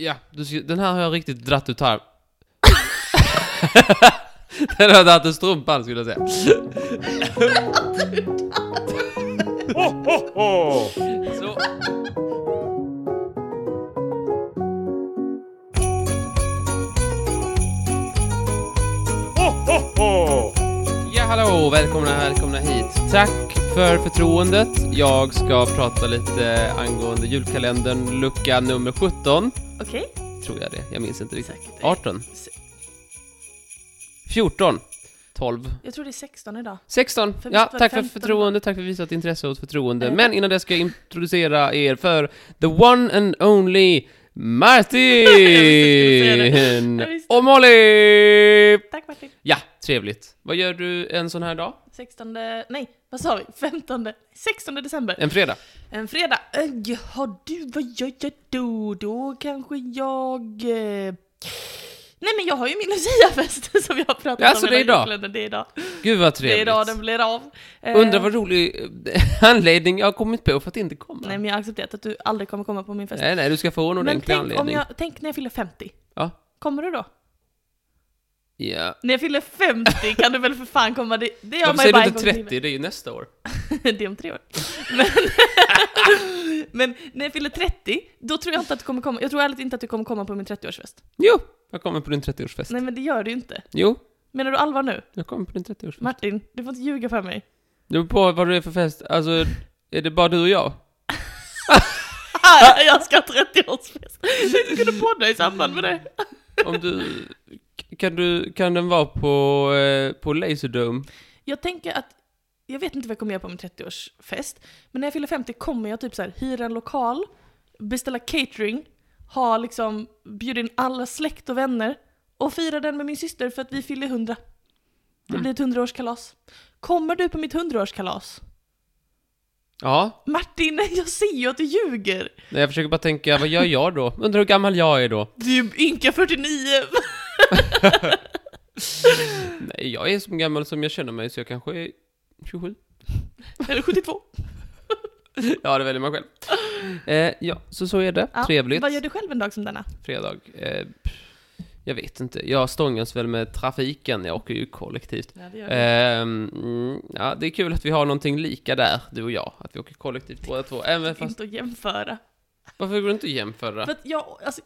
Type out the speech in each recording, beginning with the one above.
Ja, den här har jag riktigt dratt ut här. den har jag dratt ur strumpan skulle jag säga. Så. Ja, hallå! Välkomna, välkomna hit. Tack för förtroendet. Jag ska prata lite angående julkalendern, lucka nummer 17. Okej. Tror jag det, jag minns inte riktigt. Säkert. 18, Se- 14, 12, Jag tror det är 16 idag. 16. För Ja, visst var det tack för 15 förtroende, tack för visat intresse och förtroende. Eh, Men innan det ska jag introducera er för the one and only Martin! Jag visste. och Molly! Tack Martin. Ja, trevligt. Vad gör du en sån här dag? 16, nej, vad sa vi? 15, 16 december. En fredag? En fredag. Äh, Jaha du, vad gör jag då? Då kanske jag... Eh... Nej men jag har ju min Lucia-fest som jag har pratat Ja, så om det är idag? Det är idag. Gud vad Det är trevligt. idag den blir av. Eh, Undrar vad rolig eh, anledning jag har kommit på för att inte komma. Nej men jag har accepterat att du aldrig kommer komma på min fest. nej, nej, du ska få en men ordentlig tänk, om anledning. jag, tänk när jag fyller 50. Ja. Kommer du då? Ja. När jag fyller 50 kan du väl för fan komma? Det, det gör Varför man ju säger du inte gång i livet. 30? Det är ju nästa år. det är om tre år. Men, men när jag fyller 30, då tror jag inte att du kommer komma, jag tror ärligt inte att du kommer komma på min 30-årsfest. Jo, jag kommer på din 30-årsfest. Nej men det gör du ju inte. Jo, Menar du allvar nu? jag kommer på din 30-årsfest. Martin, du får inte ljuga för mig. Det beror på vad det är för fest. Alltså, är det bara du och jag? jag ska ha 30-årsfest. Jag skulle podda i samband med det. Om du... Kan, du, kan den vara på, eh, på Laserdome? Jag tänker att, jag vet inte vad jag kommer göra på min 30-årsfest, men när jag fyller 50 kommer jag typ så här hyra en lokal, beställa catering, ha liksom, bjuda in alla släkt och vänner och fira den med min syster för att vi fyller 100. Det Mm. blir ett 100-årskalas. Kommer du på mitt 100-årskalas? Ja. Martin, jag ser ju att du ljuger! Nej, Jag försöker bara tänka, vad gör jag då? Undrar hur gammal jag är då? Du är ju ynka 49! Nej, jag är så gammal som jag känner mig, så jag kanske är 27. Eller 72. Ja, det väljer man själv. Eh, ja, så så är det. Ja, Trevligt. Vad gör du själv en dag som denna? Fredag. Eh, jag vet inte. Jag stångas väl med trafiken. Jag åker ju kollektivt. Ja, det gör Ehm, mm, ja, det är kul att vi har någonting lika där, du och jag. Att vi åker kollektivt båda två. Även fast... Inte att jämföra. Varför går det inte att jämföra? För att jag, alltså...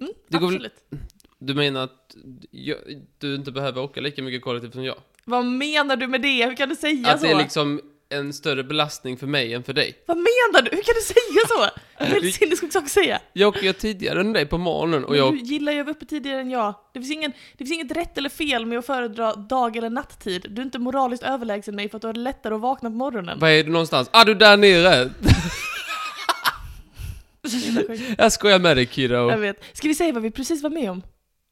Mm, Det går väl- absolut. Du menar att jag, du inte behöver åka lika mycket kollektivt som jag? Vad menar du med det? Hur kan du säga att så? det är liksom en större belastning för mig än för dig? Vad menar du? Hur kan du säga så? Helt sinnessjuk sak att säga. Jag åker ju tidigare än dig på morgonen och jag... du gillar ju att vara uppe tidigare än jag. Det finns, ingen, det finns inget rätt eller fel med att föredra dag eller nattid. Du är inte moraliskt överlägsen mig för att du har lättare att vakna på morgonen. Var är du någonstans? Ah, du är där nere! jag skojar med dig kiddo. Jag vet. Ska vi säga vad vi precis var med om?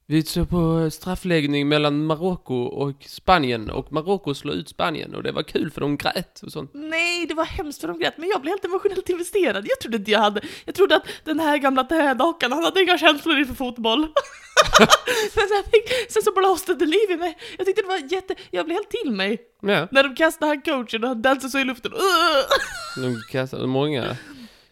Vi såg på straffläggning mellan Marocko och Spanien och Marocko slog ut Spanien och det var kul för de grät och sånt. Nej, det var hemskt för de grät, men jag blev helt emotionellt investerad. Jag trodde inte jag hade... Jag trodde att den här gamla trädockan, han hade inga känslor inför fotboll. men sen, fick, sen så blåste det liv i mig. Jag tyckte det var jätte... Jag blev helt till mig. Ja, När de kastade han coachen och han dansade så i luften. De kastade många.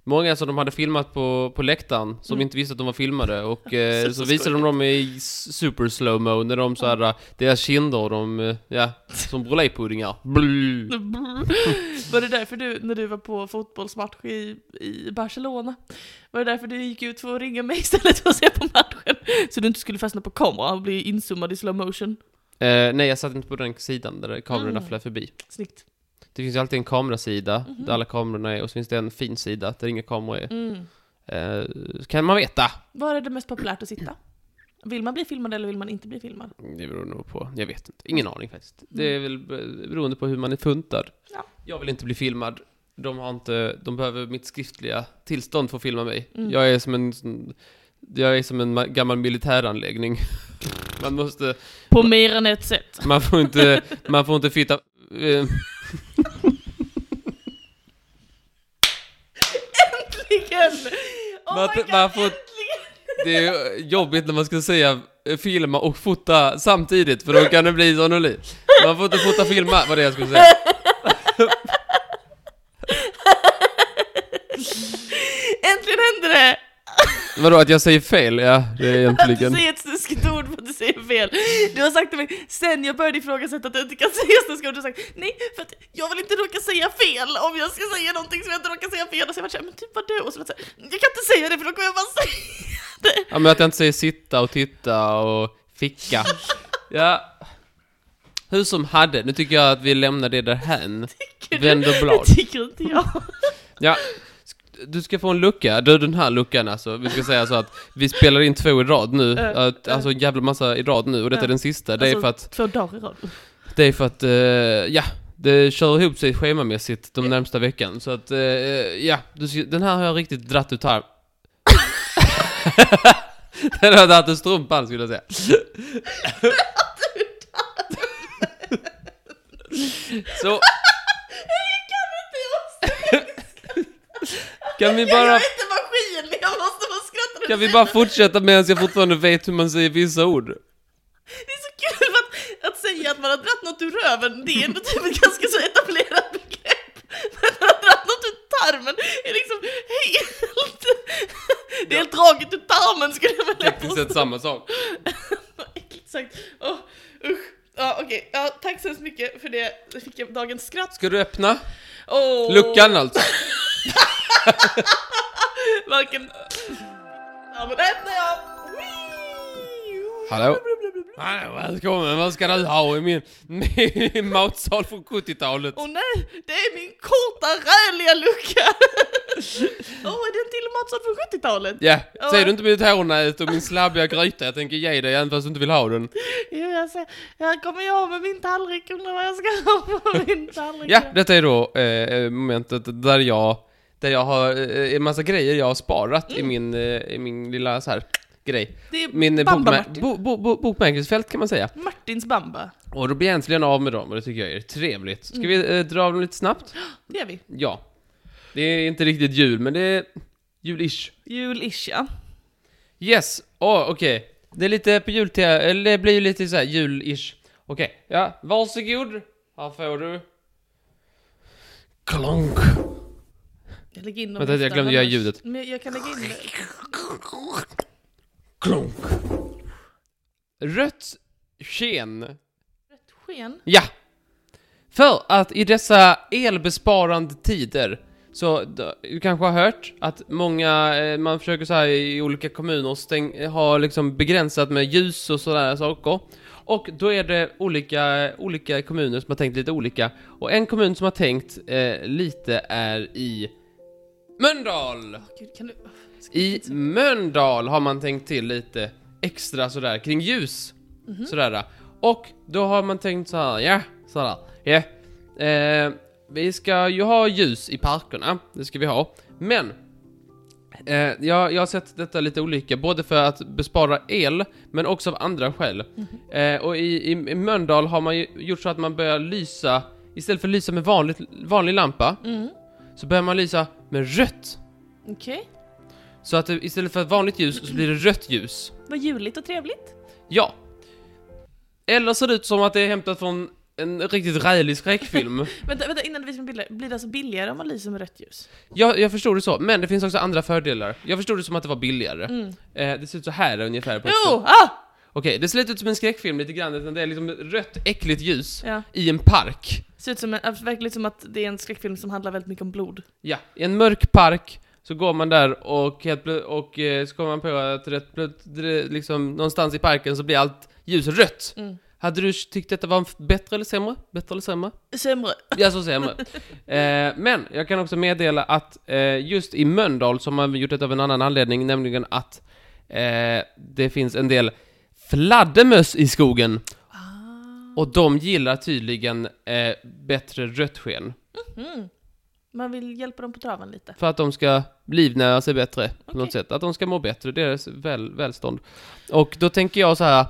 Många som de hade filmat på, på läktaren, som Mm. inte visste att de var filmade och eh, Så- så, visade de dem i super slow-mo när de så här, deras kinder, de, eh, ja, som brulepuddingar. Blu. Var det därför du, när du var på fotbollsmatch i, i Barcelona, var det därför du gick ut för att ringa mig istället för att se på matchen? Så du inte skulle fastna på kamera och bli inzoomad i slow motion? Eh, nej, jag satt inte på den sidan där kamerorna Mm. flög förbi. Snyggt. Det finns ju alltid en kamerasida, Mhm. där alla kamerorna är, och så finns det en fin sida, där inga kameror är. Mm. Eh, kan man veta? Var är det mest populärt att sitta? Vill man bli filmad eller vill man inte bli filmad? Det beror nog på, jag vet inte. Ingen aning faktiskt. Det är väl be- beroende på hur man är funtad. Ja. Jag vill inte bli filmad. De har inte, de behöver mitt skriftliga tillstånd för att filma mig. Mm. Jag är som en jag är som en ma- gammal militäranläggning. Man måste, På mer än ett sätt. man får inte, man får inte fitta... Eh, Äntligen! Oh Man- God, man får- det är jobbigt när man ska säga filma och fota samtidigt, för då kan det bli det blir. Man får inte fota filma, var det jag skulle säga. Äntligen hände det! Vadå, att jag säger fel? Ja, det är Att du egentligen... säger ett snuskigt ord för att du säger fel. Du har sagt till mig, sen jag började ifrågasätta att du inte kan säga snuskiga ord, du har sagt nej, för att jag vill inte råka säga fel om jag ska säga någonting som jag inte råkar säga fel. Och så har jag varit såhär, men typ vadå? Och så har jag varit såhär, jag kan inte säga det för då kommer jag bara säga det. Ja, men att jag inte säger sitta och titta och ficka. Ja. Hur som hade, nu tycker jag att vi lämnar det därhän. Tycker du? Vänd och blad. Det tycker inte jag. Ja, du ska få en lucka. Du, den här luckan alltså. Vi ska säga så att vi spelar in två i rad nu. Alltså en jävla massa i rad nu och detta är den sista. Det är Alltså, för att, Två dagar i rad. det är för att, eh, ja. Det kör ihop sig schemamässigt de närmsta veckan. Så att, eh, ja. Ska- den här har jag riktigt dratt ut här. den har jag dragit en strumpan skulle jag säga. Så, kan vi Jag bara... är inte maskin, jag måste bara skratta. Kan vi bara fortsätta medan jag fortfarande vet hur man säger vissa ord? Det är så kul att, att säga att man har dratt något ur röven, det är ändå typ ett ganska så etablerat begrepp. Men att man har dratt något ur tarmen är liksom helt... Det är helt draget ur tarmen skulle jag vilja Tekniskt sett samma sak. Sagt. Åh, usch. Ja, okej. Ja, tack så hemskt mycket för det. Jag fick jag dagens skratt. Ska du öppna? Åh. Luckan alltså. Varken... Ja, men öppnar jag. Hallå? Nej, välkommen, vad ska du ha i min, min matsal från 70-talet? Åh nej, det är min korta räliga lucka! Åh, är det en till matsal från 70-talet? Ja, Ja. ser du inte mitt hårnät och min slabbiga gryta? Jag tänker ge dig även fast du inte vill ha den. Jo, jag ser, här kommer jag med min tallrik, undrar vad jag ska ha på min tallrik. Ja, detta är då eh, momentet där jag, där jag har eh, en massa grejer jag har sparat i min, eh, i min lilla så här grej. Det är Min eh, Bamba bokmär- Martin. bo, bo, bo, bokmärkesfält kan man säga. Martins bamba. Och då blir jag äntligen av med dem och det tycker jag är trevligt. Ska vi eh, dra dem lite snabbt? Det gör vi. Ja. Det är inte riktigt jul, men det är jul-ish. Jul-ish, ja. Yes, åh okej. Det är lite på jul eller det blir ju lite så här jul-ish. Okej, ja, varsågod. Här får du. Klonk. Jag lägger in dem Vänta, jag glömde göra ljudet. Men jag kan lägga in det. Klonk. Rött sken. Rätt sken. Ja! För att i dessa elbesparande tider så du kanske har hört att många, eh, man försöker så här i olika kommuner stäng, ha liksom begränsat med ljus och sådana saker. Och då är det olika, olika kommuner som har tänkt lite olika. Och en kommun som har tänkt eh, lite är i Mölndal! Gud, kan du... I Mölndal har man tänkt till lite extra sådär kring ljus. Sådär. Och då har man tänkt så här, ja, sådär, ja. Eh, vi ska ju ha ljus i parkerna, det ska vi ha. Men, eh, jag, jag har sett detta lite olika, både för att bespara el, men också av andra skäl. Eh, och i, i, i Mölndal har man ju gjort så att man börjar lysa, istället för att lysa med vanligt, vanlig lampa, Mm. Så börjar man lysa med rött. Okej. Så att det, istället för ett vanligt ljus så blir det rött ljus. Vad juligt och trevligt. Ja. Eller ser det ut som att det är hämtat från en riktigt rälig skräckfilm. Vänta, vänta, innan du visar mig bilder. Blir det alltså billigare om man lyser med rött ljus? jag, jag förstod det så, men det finns också andra fördelar. Jag förstod det som att det var billigare. Mm. Eh, det ser ut så här ungefär på ett Jo! sätt. Ah! Okej, det ser lite ut som en skräckfilm lite grann, utan det är liksom rött äckligt ljus Ja. i en park. Ser ut som en, alltså, verkligen som att det är en skräckfilm som handlar väldigt mycket om blod. Ja, i en mörk park så går man där och, helt plö- och eh, så kommer man på att rätt, det- liksom, någonstans i parken så blir allt ljus rött. Mm. Hade du tyckt detta var bättre eller sämre? Bättre eller sämre? Sämre. Ja, så sämre. eh, men jag kan också meddela att eh, just i Mölndal så har man gjort det av en annan anledning, nämligen att eh, det finns en del fladdermöss i skogen. Och de gillar tydligen eh, bättre rött sken. Mm. Man vill hjälpa dem på traven lite. För att de ska livnära sig bättre på något sätt. Att de ska må bättre, deras väl, välstånd. Och då tänker jag så här,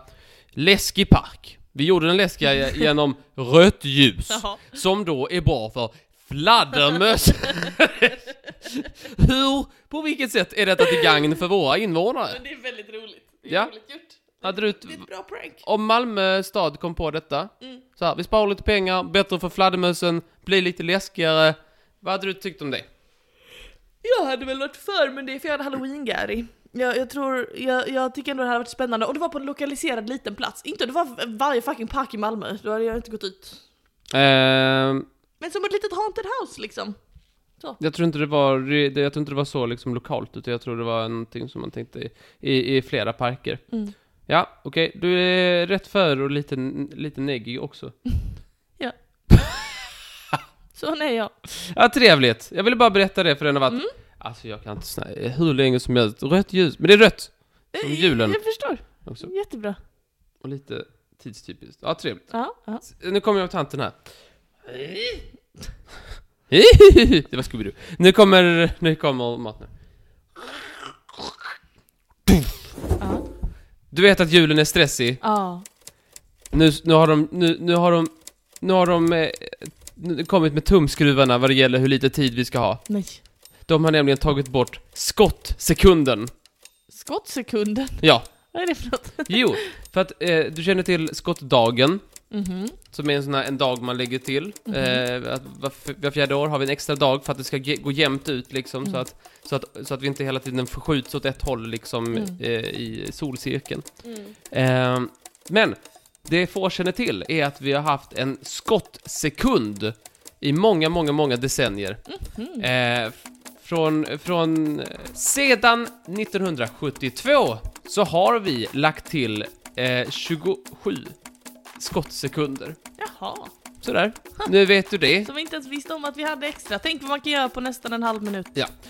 läskig park. Vi gjorde den läskiga genom rött ljus. Jaha. Som då är bra för fladdermöss. Hur, på vilket sätt är detta till gagn för våra invånare? Men det är väldigt roligt. Det är Ja. roligt gjort. Hade du, Det är ett bra prank. om Malmö stad kom på detta, Mm. så här, vi sparar lite pengar, bättre för fladdermössen, blir lite läskigare. Vad hade du tyckt om det? Jag hade väl varit för, men det är för jag hade halloween-Gary. Jag, jag tror, jag, jag tycker ändå det hade varit spännande, och det var på en lokaliserad liten plats. Inte det var varje fucking park i Malmö, då hade jag inte gått ut. Ehm, Men som ett litet haunted house liksom. jag tror inte det var, jag tror inte det var så liksom lokalt, utan jag tror det var någonting som man tänkte i, i, i flera parker. Mm. Ja, okej, du är rätt för och lite, lite neggig också. Så är jag. Ja, trevligt. Jag ville bara berätta det för den har varit, Mm. alltså jag kan inte snacka hur länge som helst. Rött ljus, men det är rött Som julen. Jag förstår. också. Jättebra. Och lite tidstypiskt. Ja, trevligt. Ja, ja. Nu kommer jag på tanten här. Det var Scooby-Doo. Nu kommer, nu kommer maten. ja. Du vet att julen är stressig. ja. Nu, nu har de, nu, nu har de, nu har de eh, nu kommit med tumskruvarna vad det gäller hur lite tid vi ska ha. Nej. De har nämligen tagit bort skottsekunden. Skottsekunden. Ja, Vad är det för något? jo, för att eh, du känner till skottdagen, Mhm. som är en sån här, en dag man lägger till. Mhm. Eh, att var, var fjärde år har vi en extra dag för att det ska ge, gå jämnt ut liksom, så, Mm. att, så, att, så att vi inte hela tiden förskjuts åt ett håll liksom Mm. eh, i solcirkeln. Mm. Eh, men det få känner till är att vi har haft en skottsekund i många, många, många decennier. Mhm. Eh, f- från, från, sedan 1972 så har vi lagt till eh, 27 skottsekunder. Jaha. Sådär, nu vet du det. Som vi inte ens visste om att vi hade extra. Tänk vad man kan göra på nästan en halv minut.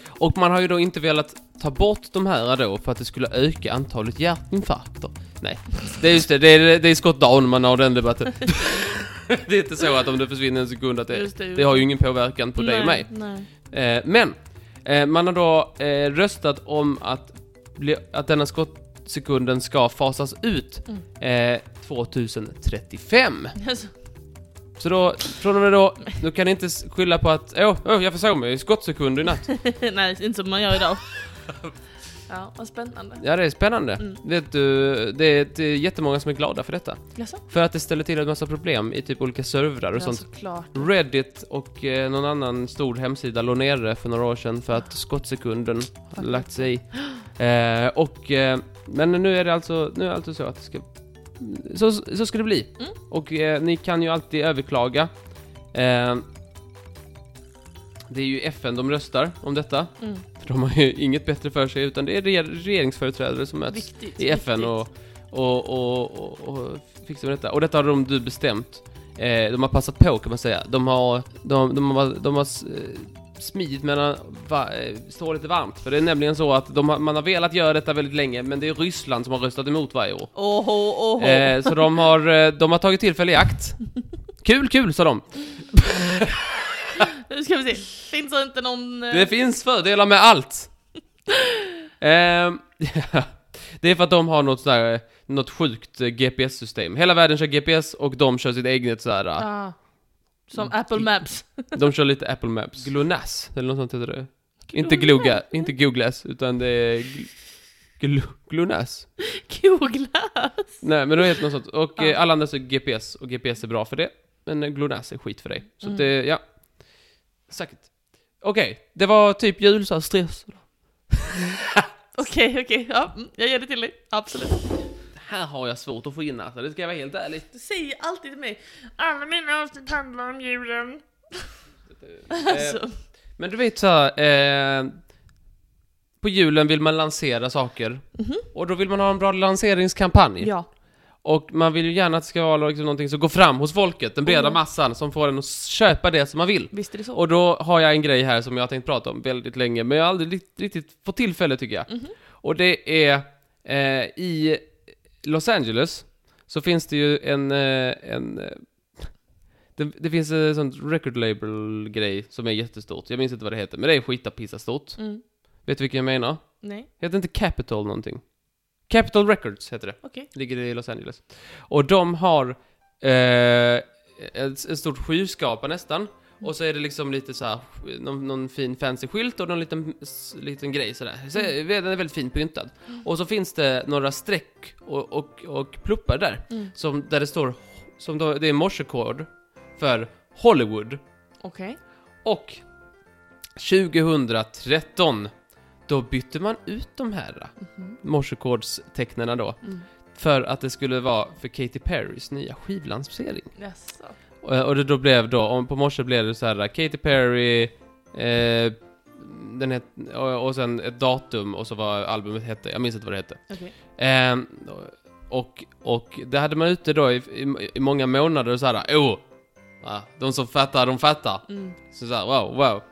Och man har ju då inte velat ta bort de här då för att det skulle öka antalet hjärtinfarkter. Nej, det är just det, det är, det är skottdagen man har den debatten. det är inte så att om det försvinner en sekund att det, Just det, just det har ju ingen påverkan på dig och mig. Nej. Eh, men, eh, man har då eh, röstat om att, bli, att denna skottsekunden ska fasas ut eh, 2035. Alltså, Så då, från och med då, nu kan ni inte skylla på att åh, åh jag försov mig i skottsekunder i natt. nej, inte som man gör idag. Ja, vad spännande. Ja, det är spännande. Mm. Vet du, det är, det är jättemånga som är glada för detta. Jaså? För att det ställer till en massa problem i typ olika servrar och Ja, sånt. såklart. Reddit och eh, någon annan stor hemsida låg nere för några år sedan för att skottsekunden lagt sig i. Eh, och, eh, men nu är det alltså, nu är det alltså så att det ska, så, så ska det bli. Mm. Och eh, ni kan ju alltid överklaga. Eh, det är ju FN de röstar om detta, Mm. för de har ju inget bättre för sig, utan det är reger- regeringsföreträdare som möts Viktigt. i FN och, och, och, och, och fixar med detta. Och detta har de du bestämt. Eh, de har passat på kan man säga. De har, de, de har, de har s- eh, smidit mellan, va, eh, står lite varmt. För det är nämligen så att de man har velat göra detta väldigt länge, men det är Ryssland som har röstat emot varje år. Oho, oho. Eh, så de har, eh, de har tagit tillfälle i akt. Kul, kul, sa de. Nu ska vi se. Finns det inte någon... eh, Det finns fördelar med allt. Ehm, det är för att de har något sådär, eh, något sjukt eh, GPS-system. Hela världen kör GPS och de kör sitt eget sådär. eh, Ah, som Apple Maps. De kör lite Apple Maps. GLONASS, eller något sånt heter det. Inte Gluga, inte Googlas, utan det är gl- gl GLONASS. Googlas. Nej, men det heter något sånt. Och Ja. eh, alla andra kör GPS, och GPS är bra för det. Men eh, GLONASS är skit för dig. Så Mm. att det, ja. Säkert. Okej, det var typ jul, så här stress. Okej, okej. Ja, mm, jag ger det till dig. Absolut. Här har jag svårt att få in alltså, det ska jag vara helt ärlig. Du säger alltid till mig alla mina avsnitt handlar om julen. Eh, Alltså, Men du vet så här, eh, på julen vill man lansera saker. Mhm. Och då vill man ha en bra lanseringskampanj. ja. Och man vill ju gärna att det ska vara liksom någonting som går fram hos folket, den breda Mm. massan, som får en att köpa det som man vill. Visst är det så. Och då har jag en grej här som jag har tänkt prata om väldigt länge, men jag har aldrig rikt- riktigt fått tillfälle tycker jag. Mhm. Och det är eh, i Los Angeles så finns det ju en, eh, en eh, det, det finns en sån record label grej som är jättestort. Jag minns inte vad det heter, men det är skitapissa stort. Mm. Vet du vilken jag menar? Nej, Heter inte Capitol någonting? Capital Records heter det. okej. Ligger i Los Angeles. Och de har eh, ett, ett stort skyskrapa nästan. Och så är det liksom lite så här, någon, någon fin fancy skylt och någon liten, liten grej sådär. Så är- den är väldigt fint pyntad. Och så finns det några streck och, och, och pluppar där. Mm. Som, där det står, som då, det är morsekod för Hollywood. Okej. Och 2013, då bytte man ut de här Mhm. morsekodstecknena då. Mm. För att det skulle vara för Katy Perrys nya skivlansering. Jaså. Och, och det då blev då, på morse blev det så här Katy Perry, eh, den het, och, och sen ett datum och så vad albumet hette, jag minns inte vad det hette. Okej. Ehm, och, och det hade man ute då i, i, i många månader och så här, oh, de som fattar, de fattar. Mm. Så så här, wow, wow.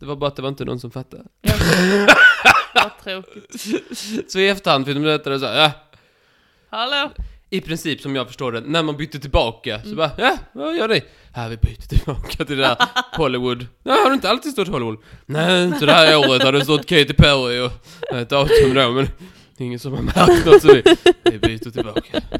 Det var bara att det var inte någon som fattade. Vad tråkigt. Så i efterhand fick de veta det så här, ja, Hallå? I princip som jag förstår det, när man bytte tillbaka så bara, ja, vad gör ni? Ja, vi byter tillbaka till det där Hollywood. Ja, har det inte alltid stått Hollywood? Nej, inte det här året har det stått Katy Perry och ett datum då, men det är ingen som har märkt något så vi, vi byter tillbaka.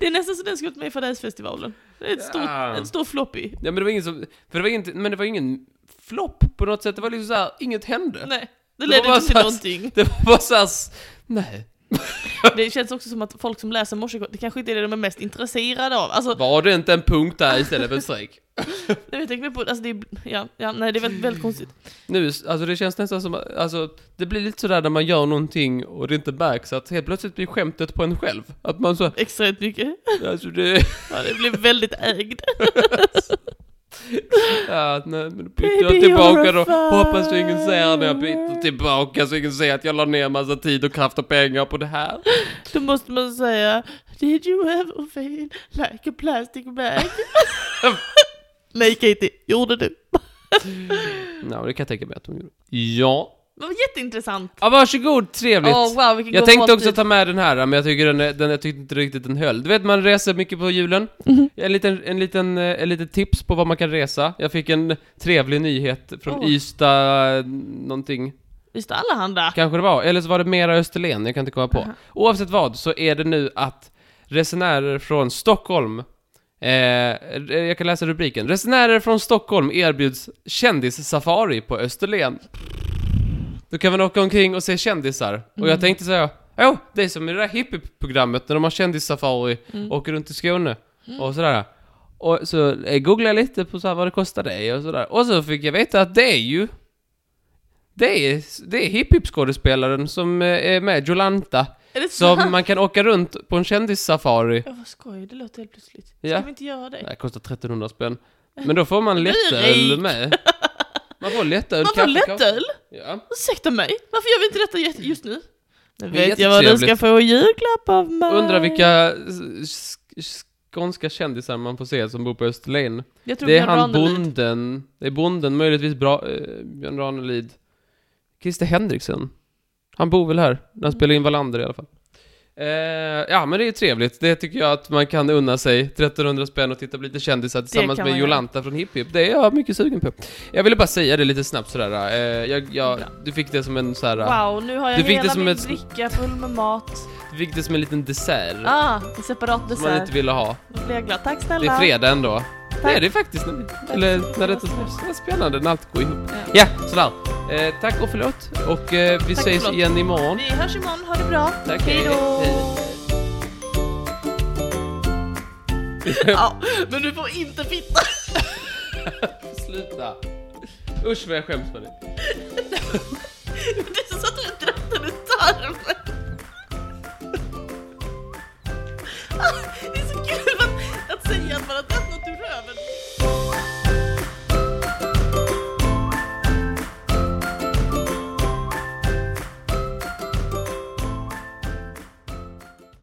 Det är nästan så den skulle varit med i Fadäsfestivalen. Det är ett stort, Ja. en stor floppy. Ja, men det var ingen som, för det var inte, men det var ingen flopp på något sätt, det var liksom så här, inget hände. Nej, det Det ledde var inte till någonting. Det var bara så här, s- nej. Det känns också som att folk som läser morsekod, det kanske inte är det de är mest intresserade av. Alltså, Var det inte en punkt där istället för ett streck? jag tänker på, alltså det är, ja, ja, nej det är väldigt, väldigt konstigt. Nu, alltså det känns nästan som, alltså det blir lite sådär när man gör någonting och det inte märks att helt plötsligt blir skämtet på en själv. Att man så, Extremt mycket. alltså det, Ja, det blir väldigt ägd. ja, nej, men då byter jag tillbaka då. Hoppas du ingen ser när jag byter tillbaka så ingen ser att jag la ner massa tid och kraft och pengar på det här. Då måste man säga Did you ever feel like a plastic bag? Nej Katie, gjorde du? Ja, det kan jag tänka mig att de gjorde. Ja. Det var jätteintressant. Ja, varsågod, trevligt. Åh wow, Jag tänkte också måltid. ta med den här, men jag tycker den, den jag tyckte inte riktigt den höll. Du vet, man reser mycket på julen. Mhm. En liten, en liten, eh, en liten tips på vad man kan resa. Jag fick en trevlig nyhet från Åh. Ystad, eh, någonting, Just Allehanda. kanske det var. Eller så var det mera Österlen, jag kan inte komma på. Aha. Oavsett vad, så är det nu att resenärer från Stockholm Eh, jag kan läsa rubriken. Resenärer från Stockholm erbjuds kändissafari på Österlen. Då kan man åka omkring och se kändisar. Och jag Mm. tänkte säga, jo, det är som i det där hippie-programmet när de har kändissafari, Mm. åker runt i Skåne och sådär. Och så eh, googlade jag lite på så här vad det kostar det och sådär. Och så fick jag veta att det är ju... Det är, det är hipp-hipp-skådespelaren som eh, är med, Jolanta, Är det så? som man kan åka runt på en kändissafari. Ja, vad skoj, det låter helt plötsligt. Ska Ja. vi inte göra det? Det kostar 1300 spänn. Men då får man lättöl med. Man får lättöl, Man får lättöl? Ja. Ursäkta mig, varför gör vi inte detta just- nu? Nu vet jag vad du ska få i julklapp av mig. Undrar vilka skånska kändisar man får se som bor på Österlen. Det är han bonden, det är bonden, möjligtvis bra, eh, Björn Ranelid. Christer Henriksson. Han bor väl här, när han spelar in Wallander i alla fall. Eh, ja, men det är ju trevligt. Det tycker jag att man kan unna sig. 1300 spänn och titta på lite kändisar tillsammans med göra. Jolanta från Hipp Hipp. Det är jag mycket sugen på. Jag ville bara säga det lite snabbt sådär. Eh, jag, jag, du fick det som en såhär... Wow, nu har jag Du fick det hela som min ett- bricka full med mat. Du fick det som en liten dessert. Ah, en separat som man dessert. inte ville ha. Då blir jag glad. Tack Det snälla. är fredag ändå. Tack. Det är det faktiskt. Eller när det är spännande när allt går ihop. Ja. Ja, sådär. Eh, tack och förlåt. Och eh, vi tack ses och igen imorgon. Vi hörs imorgon. Ha det bra. Tack, hej då. ja, men du får inte fitta. Sluta. Usch vad jag skäms för dig. det är så att du drattade tarmen. det är så kul att, att säga att man har